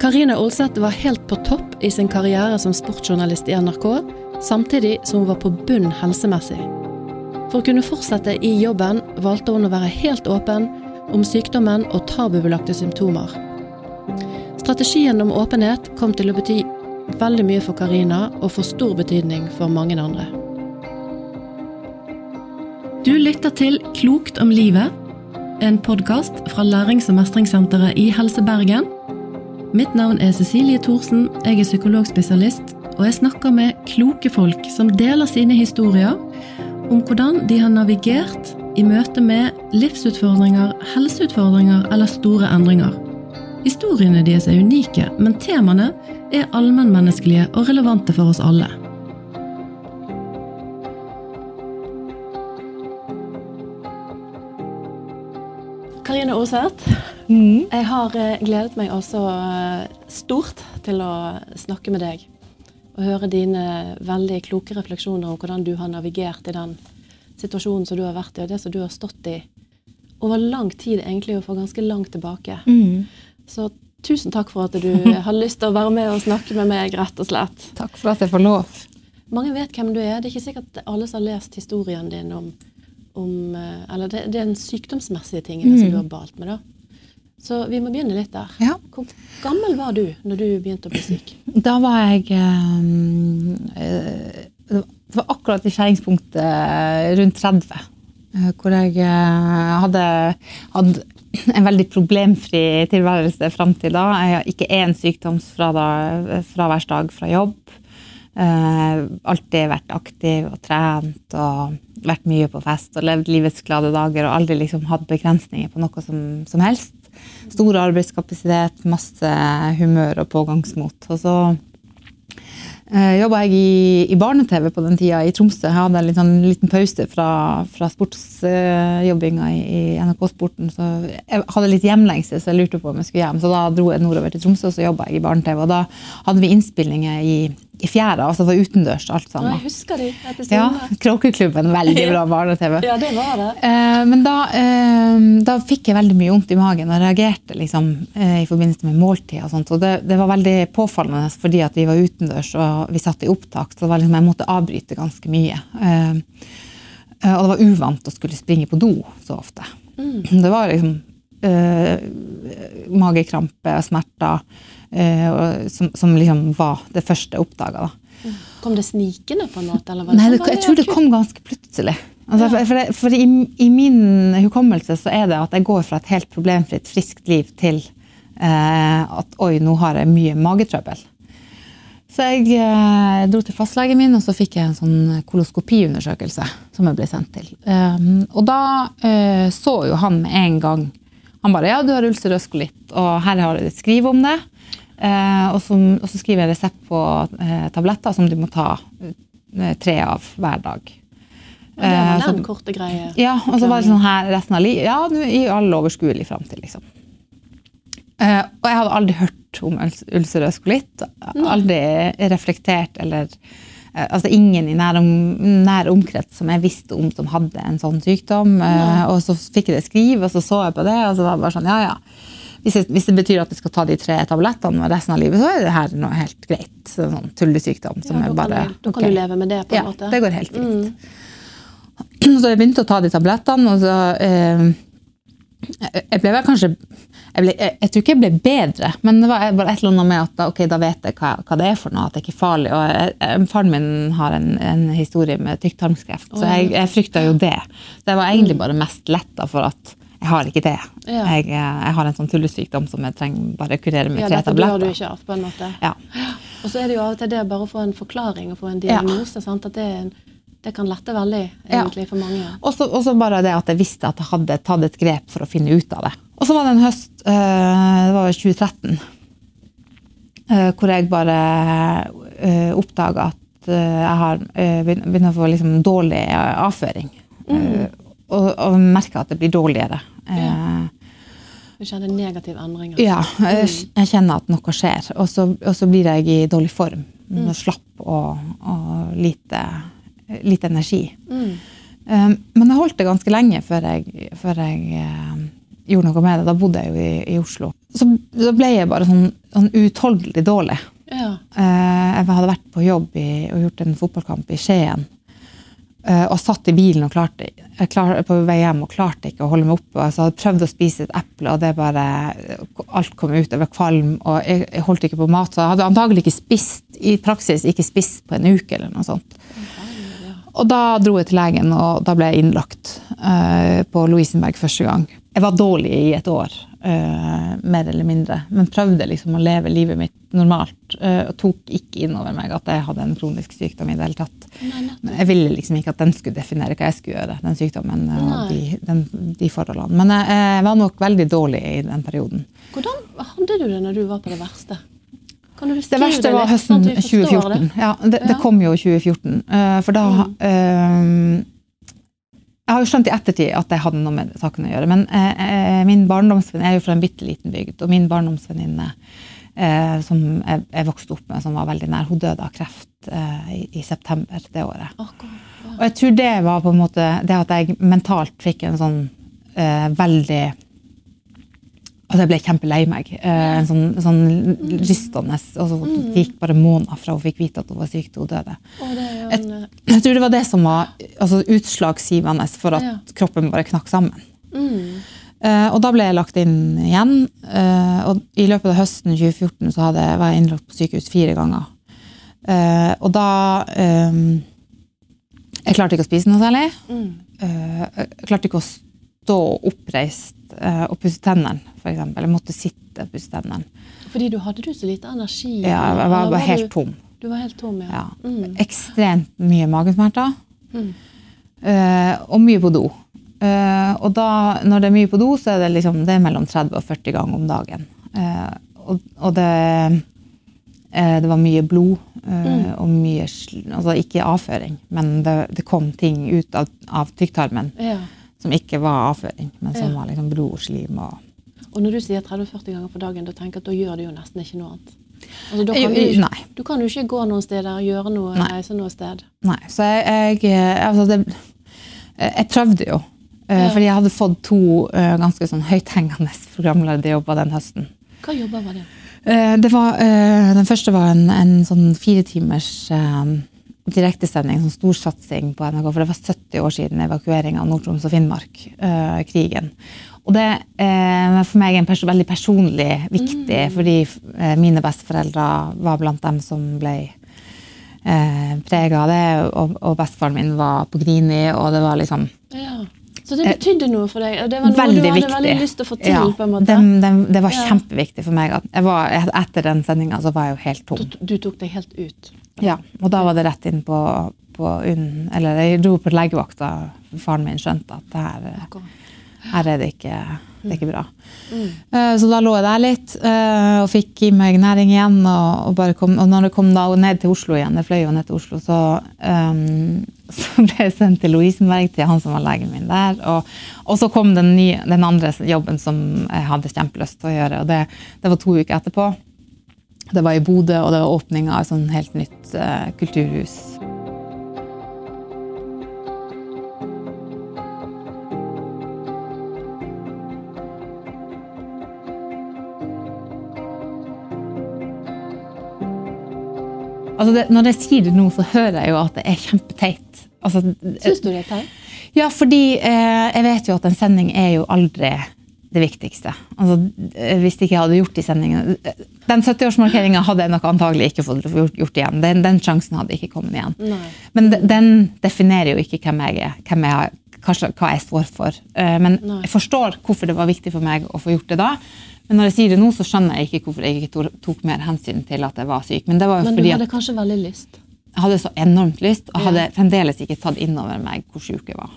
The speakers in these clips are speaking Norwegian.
Karine Olseth var helt på topp i sin karriere som sportsjournalist i NRK, samtidig som hun var på bunn helsemessig. For å kunne fortsette i jobben valgte hun å være helt åpen om sykdommen og tabubelagte symptomer. Strategien om åpenhet kom til å bety veldig mye for Karina og får stor betydning for mange andre. Du lytter til Klokt om livet, en podkast fra Lærings- og mestringssenteret i Helse Bergen. Mitt navn er Cecilie Thorsen, jeg er psykologspesialist, og jeg snakker med kloke folk som deler sine historier om hvordan de har navigert i møte med livsutfordringer, helseutfordringer eller store endringer. Historiene deres er unike, men temaene er allmennmenneskelige og relevante for oss alle. Karine Oseth, Mm. jeg har eh, gledet meg også eh, stort til å snakke med deg. Og høre dine veldig kloke refleksjoner om hvordan du har navigert i den situasjonen som du har vært i, og det som du har stått i over lang tid, egentlig, og for ganske langt tilbake. Mm. Så tusen takk for at du har lyst til å være med og snakke med meg, rett og slett. Takk for at jeg får lov. Mange vet hvem du er. Det er ikke sikkert alle som har lest historien din om, om eh, Eller det, det er den sykdomsmessige tingene som Mm. du har balt med, da. Så vi må begynne litt der. Ja. Hvor gammel var du når du begynte å bli syk? Da var jeg eh, eh, Det var akkurat i skjæringspunktet rundt 30. eh, Hvor jeg hadde hatt en veldig problemfri tilværelse fram til da. Jeg har ikke én sykdomsfraværsdag fra jobb. Alltid vært aktiv og trent og vært mye på fest og levd livets glade dager og aldri liksom hatt begrensninger på noe som, som helst. Stor arbeidskapasitet, masse humør og pågangsmot. Og så eh, jobba jeg i, i barne-TV på den tida i Tromsø. Jeg hadde en litt sånn, liten pause fra, fra sportsjobbinga i, i NRK Sporten. Så jeg hadde litt hjemlengsel, så jeg lurte på om jeg skulle hjem. Så da dro jeg nordover til Tromsø, og så jobba jeg i barne-TV. Og da hadde vi innspillinger i, i fjæra, altså for utendørs alt Ja, sammen. jeg husker de Ja. Kråkeklubben, veldig bra barne-TV. Ja, det var det. Eh, men da, eh, da fikk jeg veldig mye vondt i magen og reagerte liksom, eh, i forbindelse med måltid. og sånt. Og det, det var veldig påfallende fordi at vi var utendørs og vi satt i opptak. Så det var liksom, jeg måtte avbryte ganske mye. Eh, eh, og det var uvant å skulle springe på do så ofte. Det var liksom eh, magekrampe smerter som, som liksom var det første jeg oppdaga. Kom det snikende på en måte? Eller var det Nei, sånn det, jeg tror det kom ganske plutselig. Altså, for for, det, for i, i min hukommelse så er det at jeg går fra et helt problemfritt, friskt liv til eh, at oi, nå har jeg mye magetrøbbel. Så jeg eh, dro til fastlegen min, og så fikk jeg en sånn koloskopiundersøkelse som jeg ble sendt til. Um, og da eh, så jo han med en gang Han bare 'ja, du har ulcerøs kolitt, og her har du et skriv om det'. Eh, og, så, og så skriver jeg resept på eh, tabletter som du må ta eh, tre av hver dag. Det var Eh, så- korte greie. ja, og så var det sånn her resten av livet. Ja, i all overskuelig framtid, liksom. Og jeg hadde aldri hørt om ulcerøs kolitt. Aldri reflektert eller Altså ingen i nær, om, nær omkrets som jeg visste om som hadde en sånn sykdom. Og så fikk jeg det skrive, og så så jeg på det, og så var det bare sånn, ja ja. Hvis, hvis det betyr at jeg skal ta de tre tablettene resten av livet, så er det her noe helt greit. Så Sånn tullesykdom som Ja, da, bare du, da kan okay. du leve med det, på en Ja, måte. Ja, det går helt fint. Så jeg begynte å ta de tablettene, og så eh, jeg- ble vel kanskje jeg, ble, jeg, jeg tror ikke jeg ble bedre, men det var bare et eller annet med at da, okay, da vet jeg hva, hva det er for noe, at det ikke er farlig. Og jeg, faren min har en, en historie med tykktarmskreft, så jeg, jeg frykta jo det. Så jeg var egentlig bare mest letta for at jeg har ikke det. Ja. Jeg, jeg har en sånn tullesykdom som jeg trenger bare kurere med Ja, tre dette dør du tabletter. ikke av, på en måte. Ja. Og så er det jo av og til det bare å få en forklaring og få en diagnose. Sant? At det, det kan lette veldig Ja. egentlig for mange. Og så bare det at jeg visste at jeg hadde tatt et grep for å finne ut av det. Og så var det en høst, eh, det var vel 2013, eh, hvor jeg bare uh, oppdaga at eh, jeg har begynner å få liksom dårlig avføring. Mm. og, og merker at det blir dårligere. Eh, Du kjenner negative endringer. ja, jeg, jeg kjenner at noe skjer. Og så, og så blir jeg i dårlig form. Slapp og, og lite, lite energi. Mm. Um, men jeg holdt det ganske lenge før jeg, før jeg eh, gjorde noe med det. Da bodde jeg jo i, i Oslo. så, så ble jeg bare sånn, sånn uutholdelig dårlig. Ja. Uh, jeg hadde vært på jobb i, og gjort en fotballkamp i Skien. Eh, og satt i bilen og klarte, jeg klar, på vei hjem og klarte ikke å holde meg oppe. Altså, jeg hadde prøvd å spise et eple, og det bare, alt kom ut. Jeg var kvalm, og jeg, jeg holdt ikke på mat. Så jeg hadde antagelig ikke spist, i praksis ikke spist på en uke eller noe sånt. Og da dro jeg til legen, og da ble jeg innlagt uh, på Lovisenberg første gang. Jeg var dårlig i et år, uh, mer eller mindre, men prøvde liksom å leve livet mitt normalt. Uh, og tok ikke inn over meg at jeg hadde en kronisk sykdom i det hele tatt. Men Jeg ville liksom ikke at den skulle definere hva jeg skulle gjøre, den sykdommen eh, Nei. og de, den, de forholdene. Men jeg, jeg var nok veldig dårlig i den perioden. Hvordan hadde du det når du var på det verste? Kan du Det verste var høsten sånn forstår 2014. Det? Ja, det, det Ja. kom jo i 2014. eh, for da Mm. eh, Jeg har jo skjønt i ettertid at jeg hadde noe med saken å gjøre. Men eh, eh, min barndomsvenninne er jo fra en bitte liten bygd, og min barndomsvenninne eh, som jeg, jeg vokste opp med, som var veldig nær, hun døde av kreft eh, i, i september det året. Ja. Og jeg tror det var på en måte det at jeg mentalt fikk en sånn eh, veldig Altså jeg ble kjempelei meg. Eh, en sånn, sånn rystende. Og så det gikk bare måneder fra hun fikk vite at hun var syk til hun døde. En, eh, Jeg tror det var det som var altså, utslagsgivende for at kroppen bare knakk sammen. mm, Eh, og da ble jeg lagt inn igjen. Eh, og i løpet av høsten 2014 så hadde, var jeg innlagt på sykehus fire ganger. Eh, og da eh, Jeg klarte ikke å spise noe særlig. mm. Eh, jeg klarte ikke å stå oppreist og pusse tennene, f.eks. Jeg måtte sitte og pusse tennene. Fordi du hadde du så lite energi? Ja, jeg var, var var helt du, tom. Du var helt tom, ja. Ja. Mm. Ekstremt mye magesmerter. Mm. eh, og mye på do. Eh, og da, når det er mye på do, så er det, liksom, det er mellom 30 og 40 ganger om dagen. Uh, og, og det, uh, det var mye blod mm. og mye Altså ikke avføring, men det, det kom ting ut av, av tykktarmen Ja. som ikke var avføring, men som Ja. var liksom blod og slim. Og, Og når du sier 30-40 ganger på dagen, da tenker jeg at da gjør du jo nesten ikke noe annet. Altså, da kan du, ikke- du kan jo ikke gå noen steder, gjøre noe, Nei. reise noe sted. Nei, så jeg, jeg altså det, jeg prøvde jo. Eh, Ja. Fordi jeg hadde fått to eh, ganske sånn høythengende programlederjobber den høsten. Hva jobber var det? Eh, Det var, den første var en, en sånn fire timers eh, direktesending, sånn storsatsing på NRK. For det var 70 år siden evakueringa av Nord-Troms og Finnmark, krigen. Og det er for meg en pers veldig personlig viktig, fordi eh, mine besteforeldre var blant dem som ble eh, prega av det. Og, og bestefaren min var på Grini, og det var liksom Ja. Så det betydde noe for deg? Det var noe Eh, veldig du hadde viktig. veldig lyst til å få til? Ja, på en måte? den, den, det var Ja. kjempeviktig for meg. Var, etter den sendinga så var jeg jo helt tom. Du, du tok deg helt ut? Ja, og da var det rett inn på, på UNN. Eller jeg dro på legevakta. Faren min skjønte at det her, her er det ikke, det er ikke bra. Mm. Eh, Så da lå jeg der litt eh, og fikk i meg næring igjen. Og, og, kom, og når jeg kom da ned til Oslo igjen, jeg fløy jo ned til Oslo, så, um, så ble jeg sendt til Lovisenberg, til han som var legen min der. Og, og så kom den, nye, den andre jobben som jeg hadde kjempelyst til å gjøre. Og det, det var to uker etterpå. Det var i Bodø, og det var åpning av et sånn helt nytt uh, kulturhus. Altså det, når jeg sier det nå, så hører jeg jo at det er kjempeteit. Altså, Syns du det er teit? ja, fordi eh, jeg vet jo at en sending er jo aldri det viktigste. Altså, eh, hvis ikke jeg hadde gjort de sendingene Den 70-årsmarkeringa hadde jeg nok antagelig ikke fått gjort, igjen. Den, den sjansen hadde ikke kommet igjen. Nei. Men de- den definerer jo ikke hvem jeg er, hvem jeg, hva, jeg står for. Eh, Men Nei. jeg forstår hvorfor det var viktig for meg å få gjort det da. Men når jeg sier det nå, så skjønner jeg ikke hvorfor jeg ikke tok, mer hensyn til at jeg var syk. Men det var jo Men du fordi hadde at kanskje veldig lyst? Jeg hadde så enormt lyst, og hadde fremdeles ikke tatt inn over meg hvor sjuk jeg var.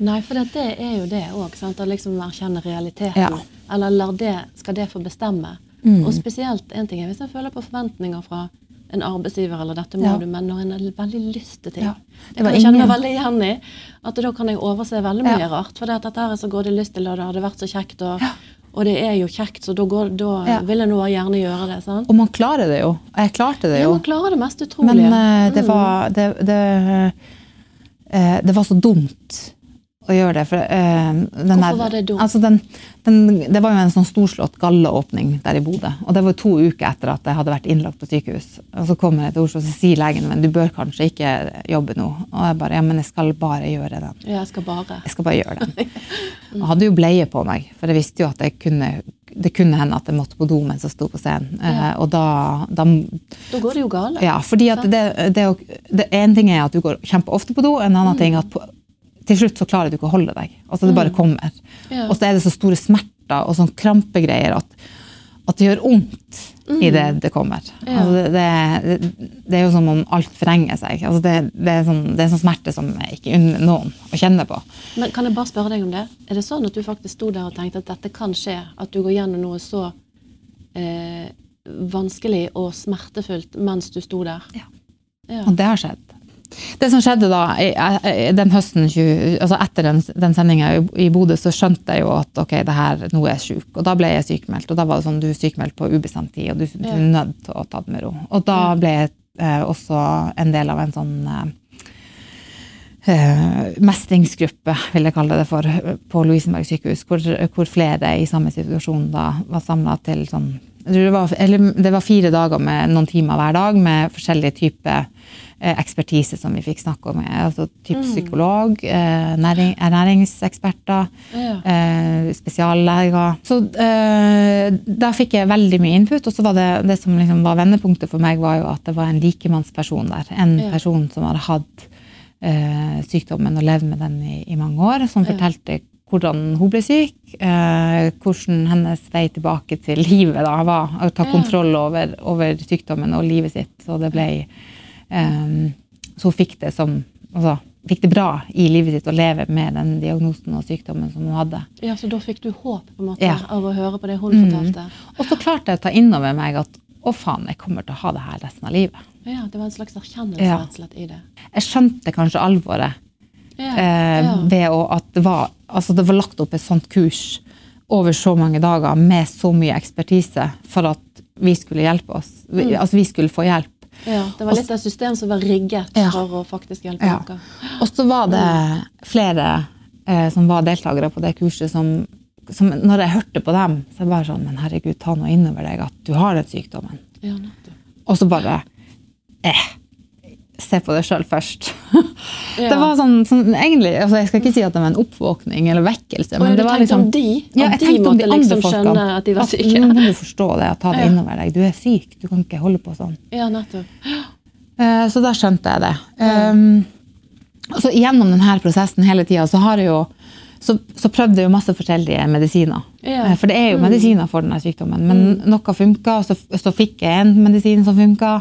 Nei, for det er jo det òg. Å liksom erkjenne realiteten. Ja. Mm. Eller det, skal det få bestemme. Og spesielt en ting er hvis en føler på forventninger fra en arbeidsgiver, eller dette må Ja. du, men når en har veldig lyst til ting. Ja. Det, Det kan jeg kjenne meg veldig igjen i. At da kan jeg overse veldig mye rart. For det at dette her er så går det lyst til, og det hadde vært så kjekt. Og, og det er jo kjekt, så da, går, da Ja. vil en gjerne gjøre det. sant? Og man klarer det jo. Jeg klarte det jo. Ja, man klarer det mest Men utrolige. eh, det Mm. var det, det, uh, det var så dumt å gjøre det. For, den Hvorfor var det dumt? Altså den, den, det var jo en sånn storslått galleåpning der i Bodø. Og det var to uker etter at jeg hadde vært innlagt på sykehus. Og så kommer jeg til Oslo og sier legen men du bør kanskje ikke jobbe nå. Og jeg bare ja, men jeg skal bare gjøre den. Ja, jeg skal bare. Jeg skal bare gjøre den. Jeg hadde jo bleie på meg, for jeg visste jo at jeg kunne, det kunne hende at jeg måtte på do mens jeg sto på scenen. Ja. Eh, og da, da Da går det jo galt. ja, fordi at det, det, det, det En ting er at du går kjempeofte på do, en annen ting er at på, til slutt så klarer du ikke å holde deg. Altså Det bare kommer. Ja. Og så er det så store smerter og sånn krampegreier at, at det gjør vondt i det det kommer. Ja. Altså det, det, det er jo som om alt forrenger seg. Altså det, det, er sånn, det er sånn smerte som jeg ikke unner noen å kjenne på. Men kan jeg bare spørre deg om det? Er det sånn at du faktisk sto der og tenkte at dette kan skje? At du går gjennom noe så eh, vanskelig og smertefullt mens du sto der? Ja. Ja. Og det har skjedd. Det som skjedde da, den høsten, altså etter den, den sendinga i Bodø, så skjønte jeg jo at ok, det her, nå er jeg sjuk. Og da ble jeg sykemeldt. Og da var det sånn, du er sykemeldt på ubestemt tid, og du, du er nødt til å ta det med ro. Og da ble jeg eh, også en del av en sånn eh, eh, mestringsgruppe, vil jeg kalle det for, på Lovisenberg sykehus, hvor, hvor flere i samme situasjon da var samla til sånn det, var, eller, det var fire dager med noen timer hver dag med forskjellige typer eh, ekspertise som vi fikk snakke om. Altså type psykolog, eh, næring, ernæringseksperter, Ja. eh, spesialleger. Så da fikk jeg veldig mye input, og så var det, det som liksom var vendepunktet for meg, var jo at det var en likemannsperson der. En Ja. person som hadde hatt sykdommen og levd med den i, i mange år, som Ja. fortalte hvordan hun ble syk, eh, hvordan hennes vei tilbake til livet da var. Å ta kontroll over, over sykdommen og livet sitt. Så det ble eh, Så hun fikk det som altså, fikk det bra i livet sitt å leve med den diagnosen og sykdommen som hun hadde. ja, Så da fikk du håp på en måte Ja. av å høre på det hun Mm. fortalte? Og så klarte jeg å ta inn over meg at å faen, jeg kommer til å ha det her resten av livet. Ja, Det var en slags erkjennelse Ja. rett og slett i det? Jeg skjønte kanskje alvoret Ja. eh, ved å, at det var, altså det var lagt opp et sånt kurs over så mange dager med så mye ekspertise for at vi skulle hjelpe oss. Vi, Mm. Altså vi skulle få hjelp. ja. Det var litt av et system som var rigget Ja. for å faktisk hjelpe Ja. dere? Og så var det flere eh, som var deltakere på det kurset som, som når jeg hørte på dem, så var det sånn Men herregud, ta nå innover deg at du har den sykdommen. Ja. Og så bare eh, Se på det sjøl først. Ja. Det var sånn, sånn egentlig, altså Jeg skal ikke si at det var en oppvåkning eller vekkelse. Men det var liksom, om de? Ja, At jeg de tenkte om de måtte andre liksom folkene. skjønne at de var syke? Nå må du forstå det, og ta det Ja. innover deg. Du er syk, du kan ikke holde på sånn. Ja, nettopp. Eh, Så da skjønte jeg det. Um, og så Gjennom denne prosessen hele tida så har jeg jo så, så prøvde jeg jo masse forskjellige medisiner. Ja. Eh, For det er jo medisiner for denne sykdommen. Men noe funka, og så, så fikk jeg en medisin som funka,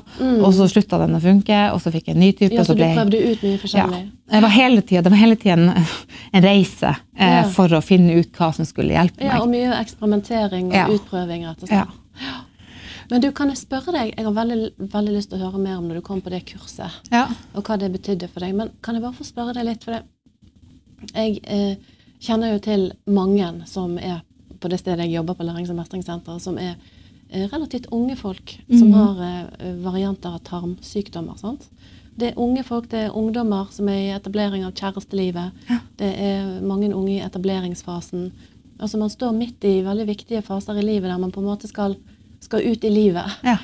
og så slutta den å funke, og så fikk jeg en ny type. Ja, Så så du ble prøvde ut mye forskjellig? Ja, var hele tiden, det var hele tiden en, en reise eh, Ja. for å finne ut hva som skulle hjelpe meg. Ja, og mye eksperimentering og utprøving, rett og slett. Ja. Men du, kan jeg spørre deg, jeg har veldig, veldig lyst til å høre mer om når du kom på det kurset, Ja. og hva det betydde for deg. Men kan jeg bare få spørre deg litt, for det Jeg eh, kjenner jo til mange som er på det stedet jeg jobber på Lærings- og mestringssenteret, som er eh, relativt unge folk som har eh, varianter av tarmsykdommer. sant? Det er unge folk, det er ungdommer som er i etablering av kjærestelivet. Det er mange unge i etableringsfasen. Altså Man står midt i veldig viktige faser i livet der man på en måte skal, skal ut i livet. Ja.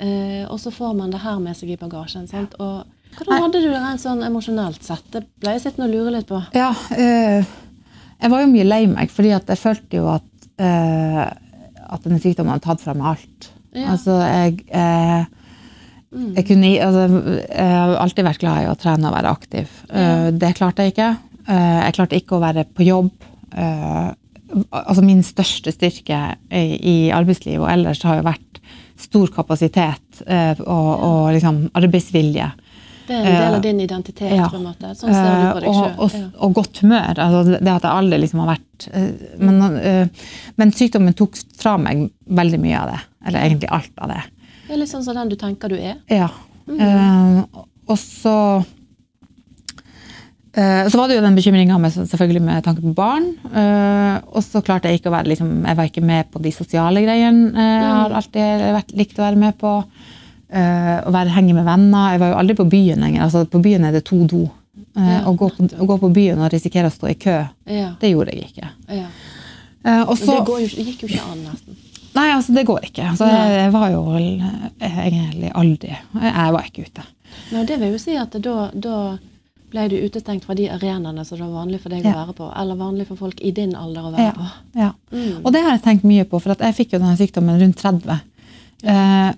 Eh, og så får man det her med seg i bagasjen. sant? Og Hvordan hadde du det rent sånn emosjonelt sett? Det ble jeg sittende og lure litt på. Ja, eh, jeg var jo mye lei meg, fordi at jeg følte jo at, eh, at denne sykdommen hadde tatt fra meg alt. Ja. Altså, jeg, eh, jeg, kunne, altså, jeg har alltid vært glad i å trene og være aktiv. Eh, det klarte jeg ikke. Eh, jeg klarte ikke å være på jobb. Eh, altså min største styrke i, arbeidslivet og ellers har jo vært stor kapasitet og, og liksom arbeidsvilje. Det er en del av din identitet. Ja. på en måte. Sånn ser du på deg selv. sjøl. og, og, og godt humør. Altså det at jeg aldri liksom har vært eh, men, eh, men sykdommen tok fra meg veldig mye av det. Eller egentlig alt av det. Det er litt sånn som den du tenker du er. Ja. Eh, og så eh, Så var det jo den bekymringa med, selvfølgelig med tanke på barn. eh, og så klarte jeg ikke å være liksom, Jeg var ikke med på de sosiale greiene eh, jeg har alltid vært, likt å være med på. Eh, å være henge med venner. Jeg var jo aldri på byen lenger. Altså, på byen er det to do. Uh, Ja, å, gå på, å gå på byen og risikere å stå i kø, Ja. det gjorde jeg ikke. ja. Uh, og Men det, går jo, gikk jo ikke an, nesten. nei, altså det går ikke. Altså, jeg, jeg var jo eh, egentlig aldri Jeg, var ikke ute. Nei, det vil jo si at da, da ble du utestengt fra de arenaene som det var vanlig for deg Ja. å være på, eller vanlig for folk i din alder å være Ja. på. Ja. Mm. Og det har jeg tenkt mye på, for jeg fikk jo denne sykdommen rundt 30. Eh,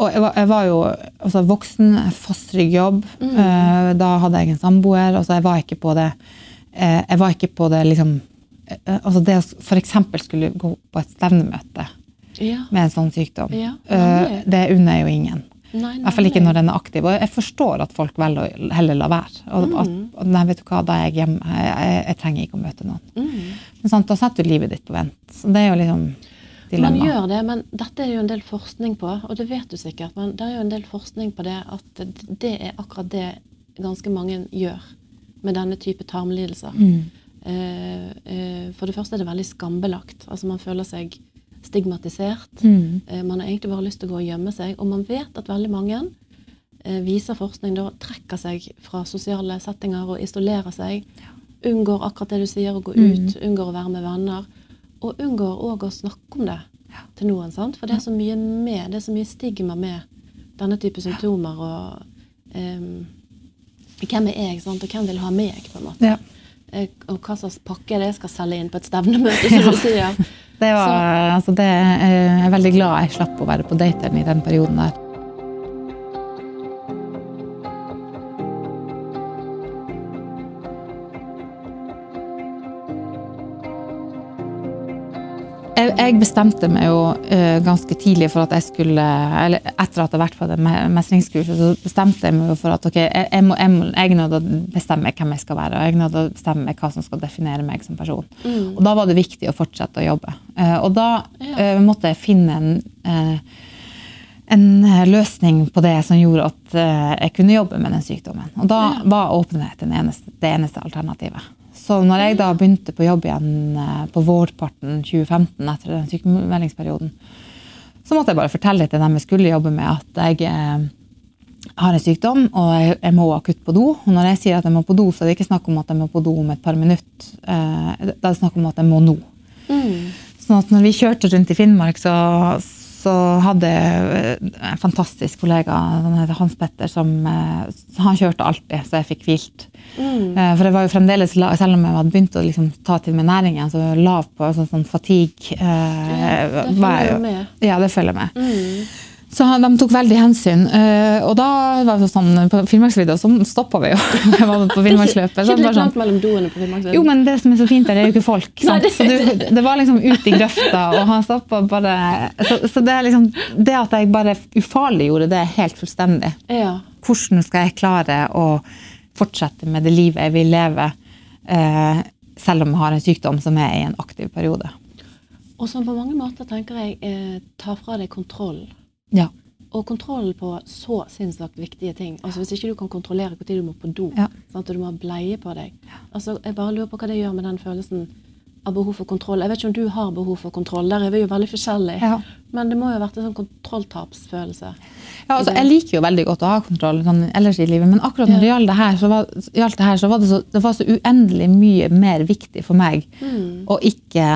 og jeg var, jeg var jo altså, voksen, fast ryggjobb. Mm. Uh, da hadde jeg en samboer. Altså, jeg var ikke på det uh, Jeg var ikke på det liksom uh, altså Det å f.eks. skulle gå på et stevnemøte Ja. med en sånn sykdom, Ja, det unner jeg jo ingen. Nei, I hvert fall ikke når den er aktiv. Og jeg forstår at folk velger å heller la være. Og Mm. at, nei, vet du hva, da er jeg hjemme. Jeg, jeg, jeg trenger ikke å møte noen. Mm. Men sant, da setter du livet ditt på vent. Så det er jo liksom Man gjør det, men dette er jo en del forskning på, og det vet du sikkert, men det er jo en del forskning på det at det er akkurat det ganske mange gjør med denne type tarmlidelser. Mm. Eh, eh, for det første er det veldig skambelagt. Altså man føler seg stigmatisert. Mm. Eh, man har egentlig bare lyst til å gå og gjemme seg. Og man vet at veldig mange, eh, viser forskning, da trekker seg fra sosiale settinger og isolerer seg. Unngår akkurat det du sier, å gå ut, unngår å være med venner. Og unngår òg å snakke om det til noen. sant? For det er så mye med, det er så mye stigma med denne type symptomer. og um, Hvem er jeg, sant? og hvem vil ha meg? på en måte. Ja. Eh, Og hva slags pakke det skal selge inn på et stevnemøte, som Ja. du sier. Det var, altså det, eh, jeg er veldig glad jeg slapp å være på dateren i den perioden der. Jeg, jeg bestemte meg jo eh, ganske tidlig for at jeg skulle Eller etter at jeg har vært på det me- mestringskurset, så bestemte jeg meg jo for at ok, jeg, jeg, må, jeg, må, jeg er nødt til å bestemme hvem jeg skal være, og jeg nå nødt til å bestemme hva som skal definere meg som person. Mm. Og da var det viktig å fortsette å jobbe. Eh, og da eh, måtte jeg finne en, en løsning på det som gjorde at jeg kunne jobbe med den sykdommen. Og da var åpenhet det eneste, det eneste alternativet. Så når jeg da begynte på jobb igjen eh, på vårparten 2015, etter den sykemeldingsperioden, så måtte jeg bare fortelle til dem jeg skulle jobbe med, at jeg eh, har en sykdom, og jeg, må akutt på do. Og når jeg sier at jeg må på do, så er det ikke snakk om at jeg må på do om et par minutter. Eh, det er snakk om at jeg må nå. Mm. Sånn at når vi kjørte rundt i Finnmark, så, så hadde jeg en fantastisk kollega, Hans Petter, som eh, han kjørte alltid, så jeg fikk hvilt. Mm. Eh, For jeg var jo fremdeles, selv om jeg hadde begynt å liksom ta til med næringen, så lav på sånn, sånn fatigue. eh, Ja, det følger med. Ja, det følger med. Mm. Så de tok veldig hensyn. eh, Og da var det sånn, på Finnmarksvidda så stoppa vi jo. Jeg var på Finnmarksløpet. så Ikke litt sånn, mellom doene på jo, men det som er så fint der, det er jo ikke folk. Sant? Så du, det var liksom ut i grøfta, og han stoppa bare så, så det er liksom Det at jeg bare ufarliggjorde det helt fullstendig. Ja. Hvordan skal jeg klare å fortsette med det livet jeg vil leve, eh, selv om jeg har en sykdom som er i en aktiv periode? Og som på mange måter tenker jeg eh, tar fra deg kontroll. Ja. Og kontrollen på så sinnssykt viktige ting. Altså Hvis ikke du kan kontrollere når du må på do, Ja. sant, og du må ha bleie på deg Altså Jeg bare lurer på hva det gjør med den følelsen av behov for kontroll. Jeg vet ikke om du har behov for kontroll, der er vi jo veldig forskjellige. Ja. Men det må jo ha vært en sånn kontrolltapsfølelse. Ja, altså, jeg liker jo veldig godt å ha kontroll sånn, ellers i livet, men akkurat når det gjaldt det her, så var, det, her, så var det, så, det var så uendelig mye mer viktig for meg Mm. å ikke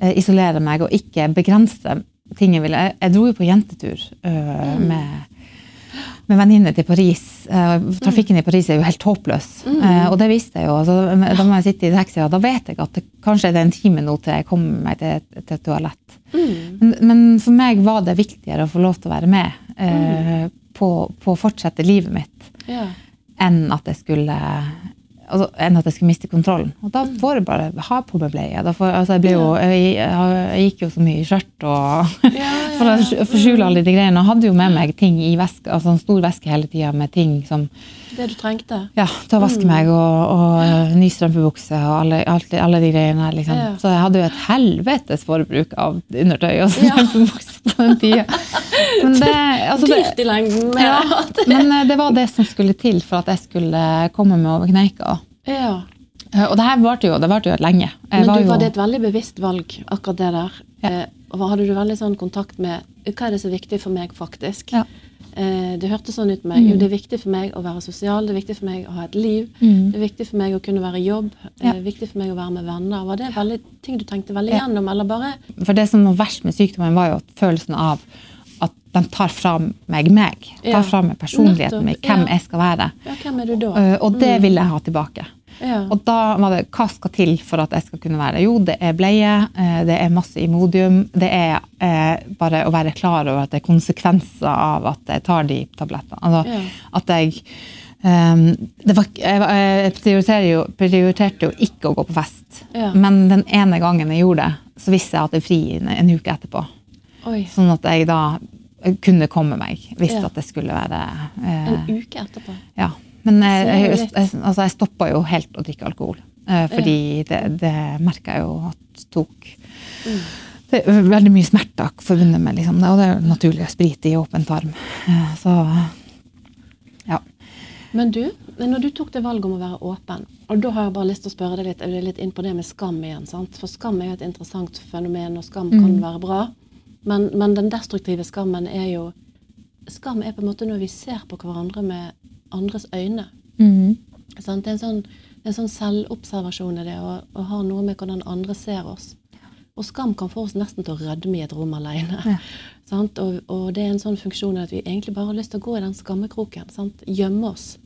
eh, isolere meg og ikke begrense ting jeg ville. Jeg, jeg dro jo på jentetur øh, med, med venninner til Paris. Trafikken trafikken i Paris er jo helt håpløs, eh, og det visste jeg jo. Altså, da må jeg sitte i taxi, og da vet jeg at det, kanskje er det en time nå til jeg kommer meg til, til et toalett. Mm. Men, men for meg var det viktigere å få lov til å være med eh, på, på å fortsette livet mitt Ja. enn at jeg skulle altså, enn at jeg skulle miste kontrollen. Og da får jeg bare ha på meg bleie. Altså, jeg, jo, jeg, jeg, gikk jo så mye i skjørt og Ja, å ja, forskjule alle de greiene. Og hadde jo med meg ting i veske, altså en stor veske hele tida med ting som Det du trengte. ja, til å vaske meg, og, og ny strømpebukse og alle, alt, alle de greiene. Liksom. Ja. Så jeg hadde jo et helvetes forbruk av undertøy og Ja. strømpebukse på den tida. Men det, altså det, Dyrt i lengden. med ja, men eh, det var det som skulle til for at jeg skulle komme meg over kneika. ja. Eh, Og det her varte jo, det varte jo lenge. Jeg Men var du, var det et veldig bevisst valg, akkurat det der? Ja. Eh, og Hadde du veldig sånn kontakt med hva er det som er viktig for meg, faktisk? Ja. Det hørtes sånn ut med meg. Jo, det er viktig for meg å være sosial, det er viktig for meg å ha et liv. Det er viktig for meg å kunne være i jobb, det er viktig for meg å være med venner. Var det veldig, ting du tenkte veldig gjennom, eller bare For det som var verst med sykdommen, var jo følelsen av at de tar fra meg meg. Tar fra meg personligheten min, hvem jeg skal være. Hvem er du da? Eh, Og det vil jeg ha tilbake. Ja. Og da var det hva skal til for at jeg skal kunne være? Jo, det er bleie, eh, det er masse Imodium. Det er eh, bare å være klar over at det er konsekvenser av at jeg tar de tablettene. Altså at jeg Um, det var, jeg, jeg prioriterer jo, prioriterte jo ikke å gå på fest. Ja. Men den ene gangen jeg gjorde det, så visste jeg at jeg er fri en, en uke etterpå. Oi. Sånn at jeg da kunne komme meg. hvis Ja. at det skulle være eh, En uke etterpå. ja, men jeg, Så er jeg, jeg, altså jeg stoppa jo helt å drikke alkohol. eh, fordi det, det merka jeg jo at tok Mm. Det er veldig mye smerter forbundet med liksom, det, og det er jo naturlig å sprite i åpen tarm. Eh, Så ja. Men du, når du tok det valget om å være åpen, og da har jeg bare lyst til å spørre deg litt, er du litt inn på det med skam igjen, sant? For skam er jo et interessant fenomen, og skam kan være bra. Men, men den destruktive skammen er jo Skam er på en måte når vi ser på hverandre med andres øyne. Sant? Det er en sånn, en sånn selvobservasjon i det, og, og har noe med hvordan andre ser oss. Og skam kan få oss nesten til å rødme i et rom alene. Ja. Sant? Og, og det er en sånn funksjon at vi egentlig bare har lyst til å gå i den skammekroken. Sant? Gjemme oss.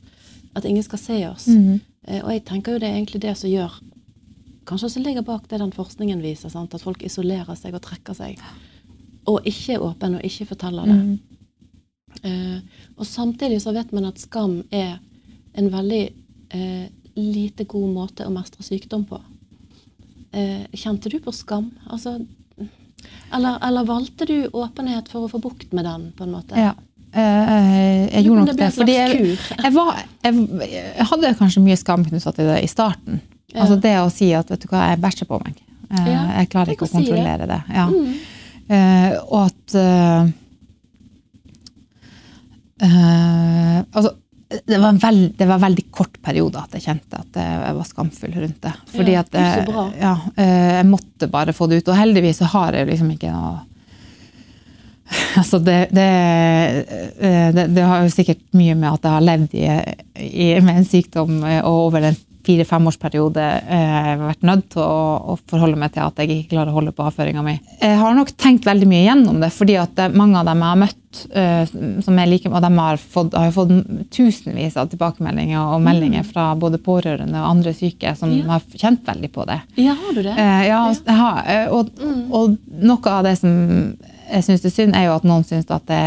At ingen skal se oss. Eh, og jeg tenker jo det er egentlig det som gjør Kanskje også ligger bak det den forskningen viser. Sant? At folk isolerer seg og trekker seg. Og ikke er åpen og ikke forteller det. Eh, og samtidig så vet man at skam er en veldig eh, lite god måte å mestre sykdom på. Eh, kjente du på skam? Altså, eller, eller valgte du åpenhet for å få bukt med den, på en måte? ja. Eh, jeg gjorde nok det det. Fordi jeg, jeg, var, jeg, jeg hadde kanskje mye skam knyttet til det i starten. Ja. Altså det å si at vet du hva, jeg bæsjer på meg. Eh, jeg klarer ikke å kontrollere si det. det. Ja. Mm. Eh, og at eh, eh, altså, det var, veld, det var en veldig kort periode at jeg kjente at jeg var skamfull rundt det. Fordi Ja, at jeg, ja, eh, jeg måtte bare få det ut. Og heldigvis så har jeg jo liksom ikke noe Altså det, det, eh, det, det har jo sikkert mye med at jeg har levd i, i, med en sykdom eh, og over en fire-femårsperiode eh, vært nødt til å, å forholde meg til at jeg ikke klarer å holde på avføringa mi. Jeg har nok tenkt veldig mye gjennom det, fordi at mange av dem jeg har møtt, eh, som er like, og de har, fått, har fått tusenvis av tilbakemeldinger og meldinger fra både pårørende og andre syke som Ja. har kjent veldig på det. Ja, har du det? Eh, ja, jeg har, eh, og, og noe av det som jeg syns er synd, er jo at noen syns at det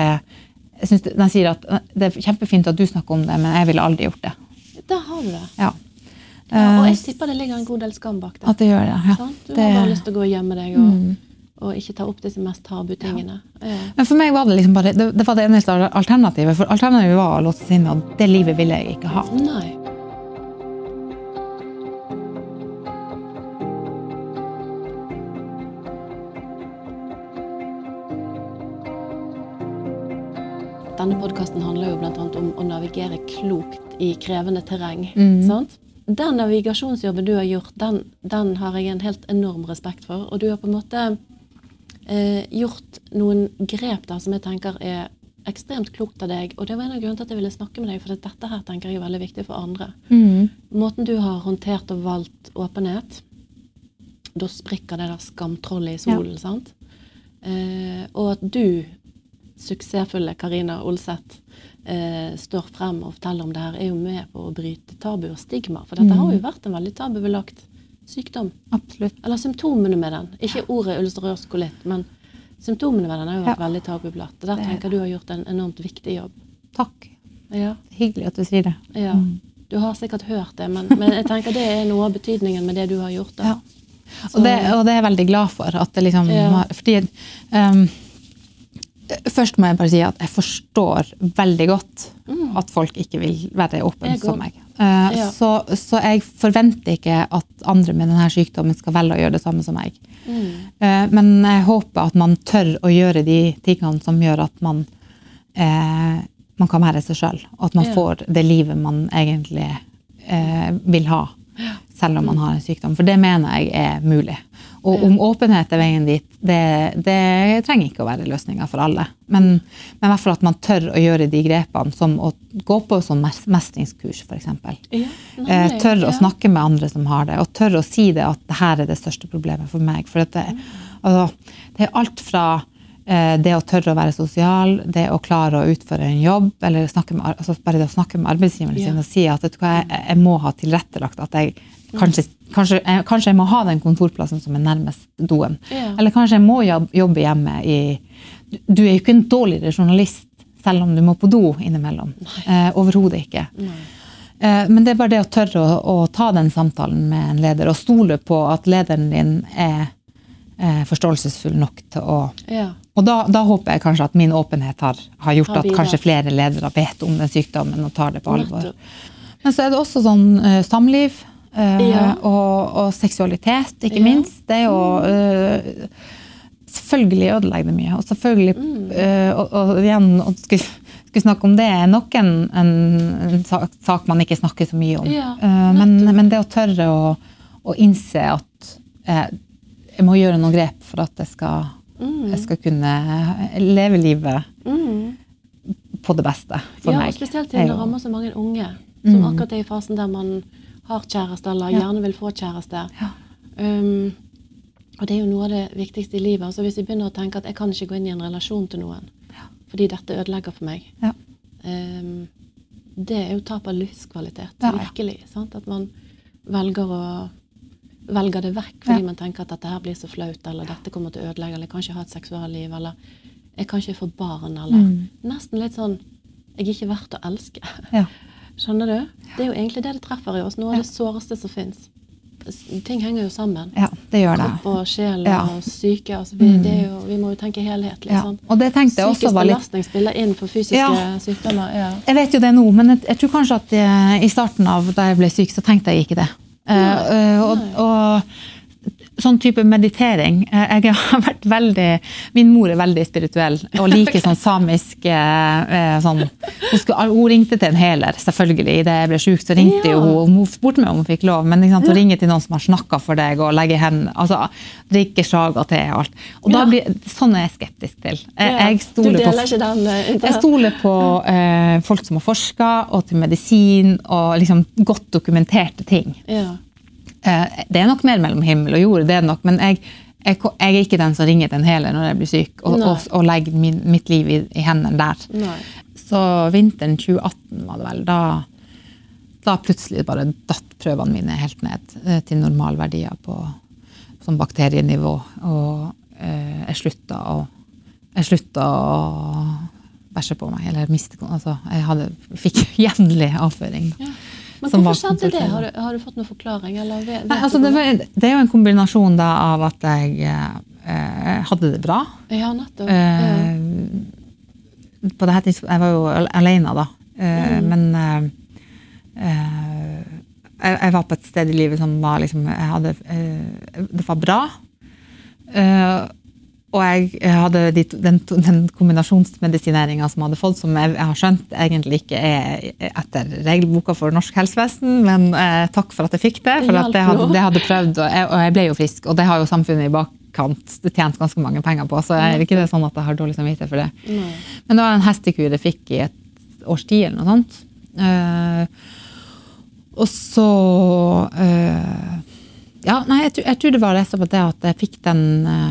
jeg synes De sier at eh, det er kjempefint at du snakker om det, men jeg ville aldri gjort det. Da har du det. Ja. Ja, og Eh, jeg tipper det ligger en god del skam bak det. at det gjør det. Ja. Sånn? Du det har bare lyst til å gå og gjemme deg og, Mm. og ikke ta opp disse mest tabu-tingene. Ja. men for meg var det liksom bare det, det var det eneste alternativet. For alternativet var å låse seg inne, og det livet ville jeg ikke ha. Nei. Denne podkasten handler jo annet om å navigere klokt i krevende terreng. Sant? Den navigasjonsjobben du har gjort, den, den har jeg en helt enorm respekt for. Og du har på en måte eh, gjort noen grep der som jeg tenker er ekstremt klokt av deg. Og det var en av grunnene til at jeg ville snakke med deg, for dette her tenker jeg er veldig viktig for andre. Måten du har håndtert og valgt åpenhet, da sprikker det der skamtrollet i solen, sant? Eh, og at du, suksessfulle Karina Olseth, eh, står frem og forteller om det her, er jo med på å bryte tabu og stigma. For dette har jo vært en veldig tabubelagt sykdom. Absolutt. Eller symptomene med den. Ikke ordet ulcerøs kolitt, men symptomene med den har jo vært Ja. veldig tabubelagt. Og der Det er tenker du har gjort en enormt viktig jobb. Takk. Ja, Hyggelig at du sier det. ja. Du har sikkert hørt det, men, men jeg tenker det er noe av betydningen med det du har gjort. Da. Ja. Og det, og det er jeg veldig glad for. At det liksom, Ja. fordi um, Først må jeg bare si at jeg forstår veldig godt at folk ikke vil være åpne Mm. Som meg. Uh, Ja. så, så jeg forventer ikke at andre med denne sykdommen skal velge å gjøre det samme som meg. Mm. Uh, men jeg håper at man tør å gjøre de tingene som gjør at man, uh, man kan være seg sjøl. Og at man Ja. får det livet man egentlig vil ha, selv om man har en sykdom. For det mener jeg er mulig. Og om åpenhet er veien dit, det, det trenger ikke å være løsninga for alle. Men, men i hvert fall at man tør å gjøre de grepene, som å gå på sånn mestringskurs, f.eks. Ja, Eh, tør tør å snakke med andre som har det, og tør å si det at det her er det største problemet for meg. For det, altså, det er alt fra eh, det å tørre å være sosial, det å klare å utføre en jobb, eller med, altså bare det å snakke med arbeidsgiveren Ja. sin og si at jeg, jeg må ha tilrettelagt at jeg kanskje, kanskje, kanskje jeg må ha den kontorplassen som er nærmest doen. Ja. Eller kanskje jeg må jobbe hjemme i Du er jo ikke en dårligere journalist selv om du må på do innimellom. Eh, Overhodet ikke. Eh, Men det er bare det å tørre å, å ta den samtalen med en leder, og stole på at lederen din er eh, forståelsesfull nok til å Ja. Og da, da håper jeg kanskje at min åpenhet har, har gjort Har at kanskje flere ledere vet om den sykdommen og tar det på alvor. Men så er det også sånn eh, samliv eh, Ja. og, og seksualitet, ikke Ja. Minst. Det er jo uh, Selvfølgelig ødelegger det mye. Og selvfølgelig Mm. uh, og, og igjen, å skulle, skulle snakke om det er nok en, en, en sak, sak man ikke snakker så mye om. Ja, men, men det å tørre å, å innse at jeg må gjøre noen grep for at jeg skal, Mm. jeg skal kunne leve livet Mm. på det beste for ja, meg. og spesielt når det rammer så mange unge. Som Mm. akkurat er i fasen der man har kjæreste, eller Ja. gjerne vil få kjæreste. Ja. Um, og det er jo noe av det viktigste i livet. Altså Hvis vi begynner å tenke at jeg kan ikke gå inn i en relasjon til noen fordi dette ødelegger for meg, Ja. um, det er jo tap av livskvalitet. Ja. Virkelig. Sant? At man velger å velger det vekk fordi Ja. man tenker at dette her blir så flaut, eller dette kommer til å ødelegge, eller jeg kan ikke ha et seksualliv, eller jeg kan ikke få barn, eller Mm. Nesten litt sånn Jeg er ikke verdt å elske. Skjønner du? Det er jo egentlig det det treffer i oss. Noe av det såreste som fins. Ting henger jo sammen. ja, det gjør det. Kropp og sjel Ja. og syke. Altså, vi, Mm. det jo, vi må jo tenke helhetlig. Ja. Og det tenkte jeg også Psykisk var litt belastning spiller inn for fysiske Ja. sykdommer. Ja. Jeg vet jo det nå, men jeg, jeg tror kanskje at jeg, i starten av da jeg ble syk, så tenkte jeg ikke det. Uh, uh, og, og sånn type meditering eh, Jeg har vært veldig Min mor er veldig spirituell og liker sånn samisk eh, eh, sånn, hun, skulle, hun ringte til en heler, selvfølgelig. Idet jeg ble syk, så ringte Ja. hun. Hun spurte meg om hun fikk lov, men sant, å ringe til noen som har snakka for deg, og legge hen, altså, Drikke saga te og alt. Og da blir, sånn er jeg skeptisk til. Jeg, stoler på jeg stoler på eh, folk som har forska, og til medisin og liksom godt dokumenterte ting. Ja. Eh, det er nok mer mellom himmel og jord, det er det nok, men jeg, jeg, jeg er ikke den som ringer til en heler når jeg blir syk, og, og, og legger min, mitt liv i, i hendene der. Nei. Så vinteren 2018 var det vel, da, da plutselig bare datt prøvene mine helt ned eh, til normalverdier på sånn bakterienivå. Og eh, jeg slutta å jeg slutta å bæsje på meg, eller miste altså, Jeg hadde, fikk jevnlig avføring. Ja. Men Som hvorfor skjedde det? Har du, har du fått noen forklaring? Eller vet, Nei, altså, det, var, det er jo en kombinasjon da, av at jeg eh, hadde det bra. Ja, nettopp. Eh, på det her tidspunktet, Jeg var jo alene da, eh, Mm. men eh, eh, jeg, jeg var på et sted i livet som var liksom hadde, eh, Det var bra. Og jeg, jeg hadde de, den, den kombinasjonsmedisineringa som jeg hadde fått, som jeg, jeg har skjønt egentlig ikke er etter regelboka for norsk helsevesen, men eh, takk for at jeg fikk det. For Det at jeg hadde, det hadde prøvd, og jeg, og jeg ble jo frisk. Og det har jo samfunnet i bakkant tjent ganske mange penger på, så er det ikke det sånn at jeg har dårlig samvittighet for det. Nei. Men det var en hestekur jeg fikk i et års tid eller noe sånt. Uh, og så uh, Ja, nei, jeg, tror- jeg tror det var rett og slett det at jeg fikk den, uh,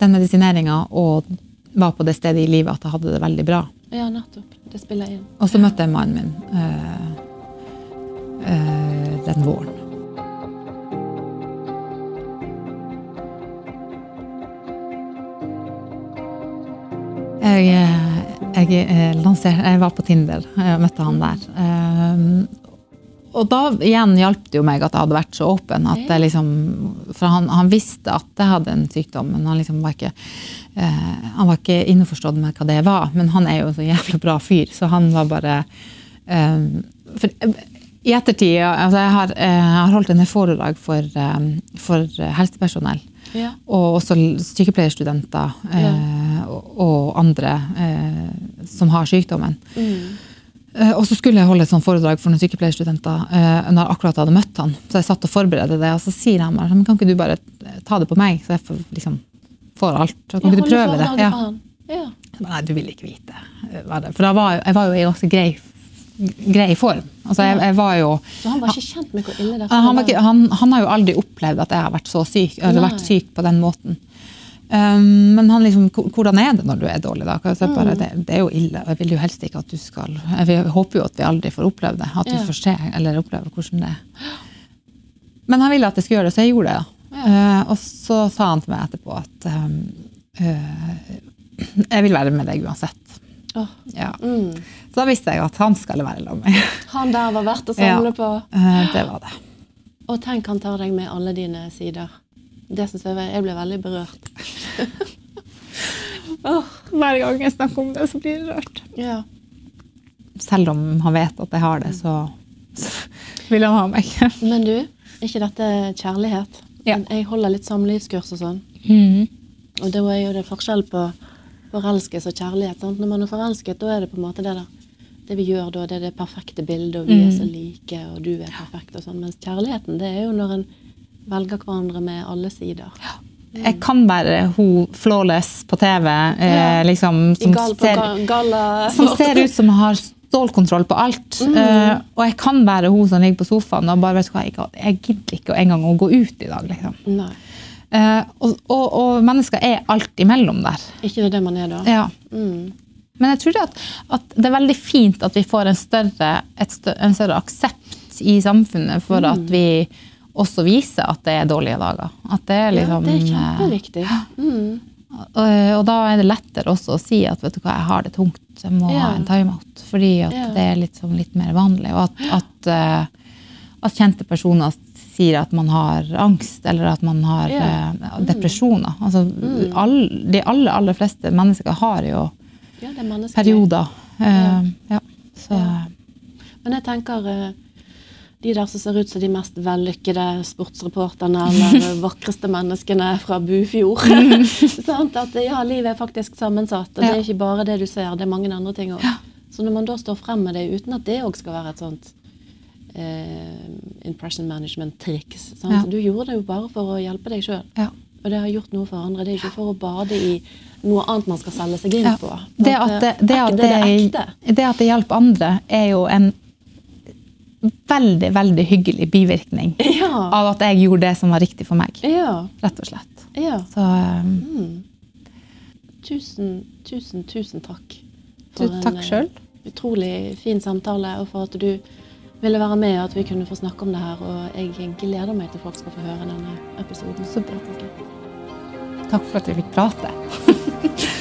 den medisineringa og var på det stedet i livet at jeg hadde det veldig bra. Ja, nettopp. Det spiller inn. Og så møtte jeg mannen min øh, øh, den våren. Jeg, jeg, jeg, eh, lanser, jeg var på Tinder og møtte han der. Og da igjen hjalp det jo meg at jeg hadde vært så åpen. liksom, For han, han visste at jeg hadde en sykdom, men han liksom var ikke eh, han var ikke innforstått med hva det var. Men han er jo en så jævlig bra fyr, så han var bare eh, for, eh, I ettertid altså jeg, har, eh, jeg har holdt en foredrag for, eh, for helsepersonell. Ja. Og også sykepleierstudenter ja. og, og andre eh, som har sykdommen. Mm. Eh, Og så skulle jeg holde et sånt foredrag for noen sykepleierstudenter eh, når jeg akkurat hadde møtt han. Så jeg satt og forberedte det, og så sier han meg kan ikke du bare ta det på meg, så jeg får, liksom, får alt. Så kan ikke du prøve det? Ja. Ja. Nei, du vil ikke vite. eh. For da var, jeg- jeg var jo i ganske grei, grei form. Altså, jeg, jeg var jo Så han var ikke kjent med hvor ille det han, var Han, han, han har jo aldri opplevd at jeg har vært så syk, eller vært syk på den måten. Um, men han liksom, hvordan er det når du er dårlig? da? Så jeg bare, det, det er jo ille. og Jeg vil jo helst ikke at du skal Jeg håper jo at vi aldri får oppleve det. At Ja. vi får se eller oppleve hvordan det er. Men han ville at jeg skulle gjøre det, så jeg gjorde det. da. Uh, og så sa han til meg etterpå at um, uh, jeg vil være med deg uansett. Oh. Ja. Mm. Så da visste jeg at han skal være sammen med meg. Han der var verdt å samle Ja. på. Uh, det var det. Og tenk han tar deg med alle dine sider. Det syns jeg, jeg ble veldig berørt. oh. Hver gang jeg snakker om det, så blir det rørt. ja. Selv om han vet at jeg har det, så, så vil han ha meg. Men du, er ikke dette kjærlighet? Ja. Jeg holder litt samlivskurs og sånn. Og da er jo det forskjell på forelskelse og kjærlighet. Sant? Når man er forelsket, da er det på en måte det der. Det vi gjør da, det er det perfekte bildet, og vi er så like, og du er perfekt og sånn. Mens kjærligheten, det er jo når en velger hverandre med alle sider. Jeg kan være hun flawless på TV, eh, Ja. liksom, som, gal, ser, ga- som ser ut som har stålkontroll på alt. Eh, og jeg kan være hun som ligger på sofaen og bare vet hva, jeg, jeg gidder ikke engang å gå ut i dag. liksom. Nei, Eh, og, og, og mennesker er alt imellom der. ikke det er det man er da. Ja. Mm. Men jeg tror at, at det er veldig fint at vi får en større, et stø, en større aksept i samfunnet for at vi også vise at det er dårlige dager. At det er Ja, liksom det er eh, kjempeviktig. Mm. og, og da er det lettere også å si at vet du hva, jeg har det tungt, jeg må Ja. ha en timeout. Fordi at Ja. det er litt, sånn, litt mer vanlig. Og at, at, eh, at kjente personer sier at man har angst, eller at man har Ja. eh, depresjoner. Altså, all, de aller, aller fleste mennesker har jo Ja, det er perioder. Eh, ja. Så Men jeg tenker eh, de der som ser ut som de mest vellykkede sportsreporterne eller vakreste menneskene fra Bufjord. sånn, At ja, livet er faktisk sammensatt, og det er ikke bare det du ser, det er mange andre ting òg. Så når man da står frem med det uten at det òg skal være et sånt eh, impression management-triks? Ja. Du gjorde det jo bare for å hjelpe deg sjøl. ja. Og det har gjort noe for andre. Det er ikke for å bade i noe annet man skal selge seg inn på. Det at det, det, at det, det, det ekte. det at det hjelper andre, er jo en veldig, veldig hyggelig bivirkning Ja. av at jeg gjorde det som var riktig for meg. Ja. Rett og slett. ja. Så um, Mm. Tusen, tusen, tusen takk. Du, takk en selv. utrolig fin samtale, og for at du ville være med, og at vi kunne få snakke om det her. Og jeg gleder meg til folk skal få høre denne episoden. Så bra. takk for at vi fikk prate.